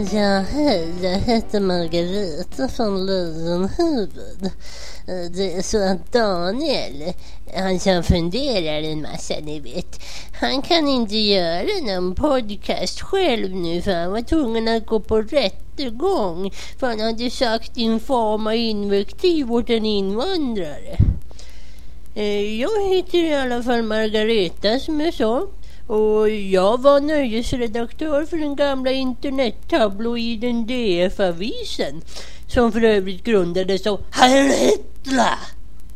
Ja, hej, jag heter Margareta från Lejonhuvud. Eh, det är så att Daniel, han som funderar en massa ni vet, han kan inte göra någon podcast själv nu för han var tvungen att gå på rättegång för han hade sagt infama invektiv åt en invandrare. Eh, jag heter i alla fall Margareta som jag sa. Och jag var nöjesredaktör för den gamla internettabloiden DF-avisen som för övrigt grundades av Heil Hitler.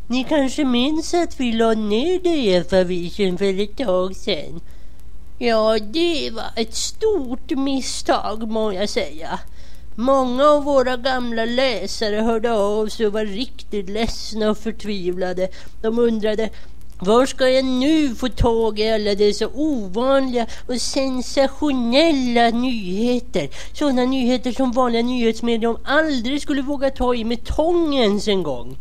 Ni kanske minns att vi la ner DF-avisen för ett tag sedan? Ja, det var ett stort misstag må jag säga. Många av våra gamla läsare hörde av sig och var riktigt ledsna och förtvivlade. De undrade var ska jag nu få tag i alla dessa ovanliga och sensationella nyheter? Sådana nyheter som vanliga nyhetsmedier aldrig skulle våga ta i med tångens en gång.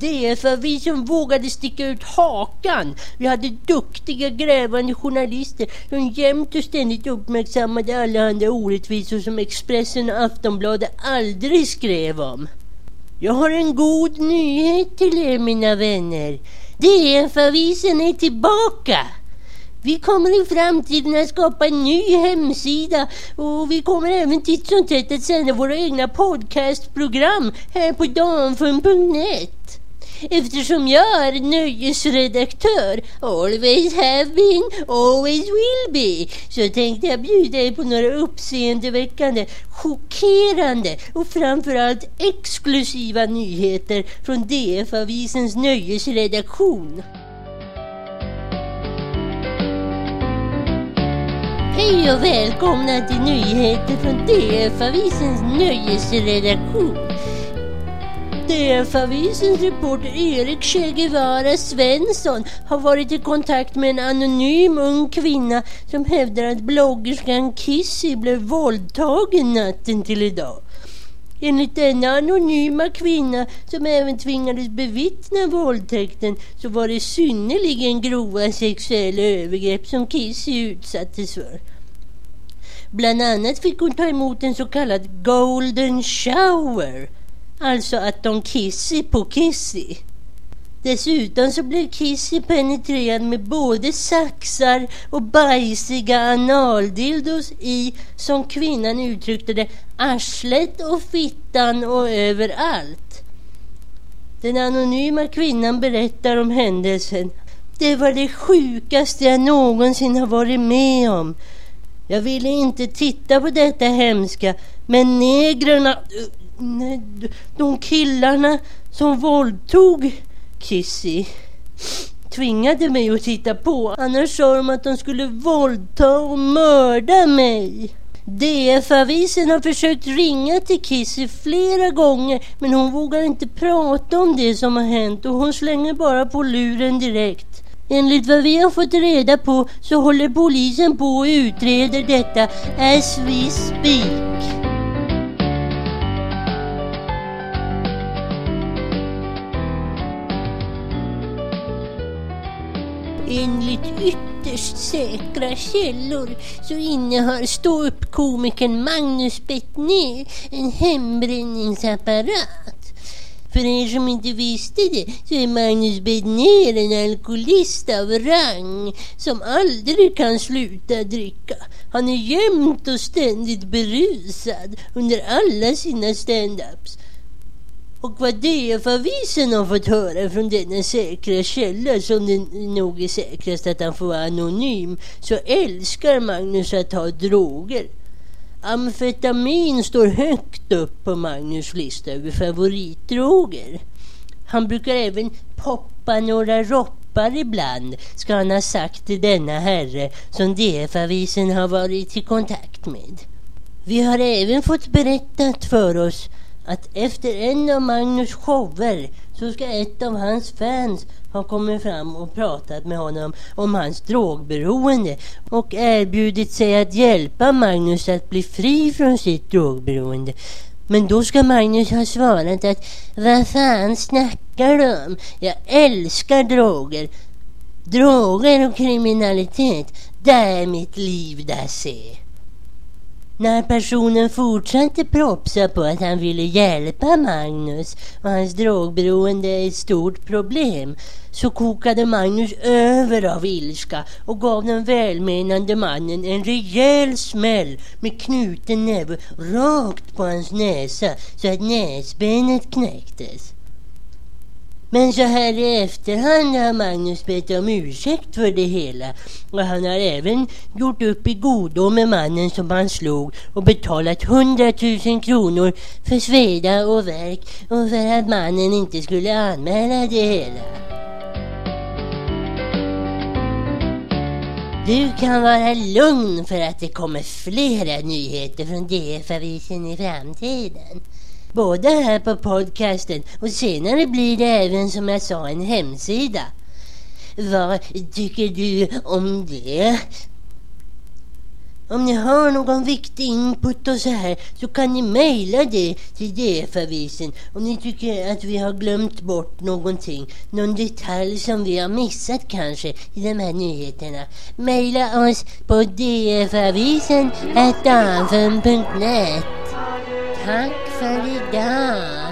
Det är för vi som vågade sticka ut hakan. Vi hade duktiga grävande journalister som jämt och ständigt uppmärksammade allehanda orättvisor som Expressen och Aftonbladet aldrig skrev om. Jag har en god nyhet till er mina vänner. DF-avisen är tillbaka! Vi kommer i framtiden att skapa en ny hemsida och vi kommer även titt som tätt att sända våra egna podcastprogram här på damfun.net. Eftersom jag är nöjesredaktör, always have been, always will be, så tänkte jag bjuda er på några uppseendeväckande, chockerande och framförallt exklusiva nyheter från DF-avisens nöjesredaktion. Hej och välkomna till nyheter från DF-avisens nöjesredaktion. DF-avisens reporter Erik Che Guevara Svensson har varit i kontakt med en anonym ung kvinna som hävdar att bloggerskan Kissy blev våldtagen natten till idag. Enligt denna anonyma kvinna som även tvingades bevittna våldtäkten så var det synnerligen grova sexuella övergrepp som Kissy utsattes för. Bland annat fick hon ta emot en så kallad golden shower Alltså att de kissar på kissy. Dessutom så blev Kissy penetrerad med både saxar och bajsiga analdildos i, som kvinnan uttryckte det, arslet och fittan och överallt. Den anonyma kvinnan berättar om händelsen. Det var det sjukaste jag någonsin har varit med om. Jag ville inte titta på detta hemska, men negrerna Nej, de killarna som våldtog Kissy tvingade mig att titta på. Annars sa de att de skulle våldta och mörda mig. DF-avisen har försökt ringa till Kissy flera gånger men hon vågar inte prata om det som har hänt och hon slänger bara på luren direkt. Enligt vad vi har fått reda på så håller polisen på och utreder detta as we speak. Enligt ytterst säkra källor så innehar ståuppkomikern Magnus Bettner en hembränningsapparat. För er som inte visste det så är Magnus Bettner en alkoholist av rang som aldrig kan sluta dricka. Han är jämt och ständigt berusad under alla sina stand-ups. Och vad DF-avisen har fått höra från denna säkra källa som det nog är säkrast att han får vara anonym så älskar Magnus att ta droger. Amfetamin står högt upp på Magnus lista över favoritdroger. Han brukar även poppa några roppar ibland, ska han ha sagt till denna herre som DF-avisen har varit i kontakt med. Vi har även fått berättat för oss att efter en av Magnus shower så ska ett av hans fans ha kommit fram och pratat med honom om hans drogberoende och erbjudit sig att hjälpa Magnus att bli fri från sitt drogberoende. Men då ska Magnus ha svarat att vad fan snackar du om? Jag älskar droger. Droger och kriminalitet, det är mitt liv, där ser. När personen fortsatte propsa på att han ville hjälpa Magnus och hans drogberoende är ett stort problem så kokade Magnus över av ilska och gav den välmenande mannen en rejäl smäll med knuten näve rakt på hans näsa så att näsbenet knäcktes. Men så här i efterhand har Magnus bett om ursäkt för det hela och han har även gjort upp i godo med mannen som han slog och betalat hundratusen kronor för sveda och verk och för att mannen inte skulle anmäla det hela. Du kan vara lugn för att det kommer flera nyheter från DF-avisen i framtiden. Både här på podcasten och senare blir det även som jag sa en hemsida. Vad tycker du om det? Om ni har någon viktig input och så här så kan ni mejla det till DF-avisen om ni tycker att vi har glömt bort någonting. Någon detalj som vi har missat kanske i de här nyheterna. Mejla oss på dfavisen.net Tack för idag!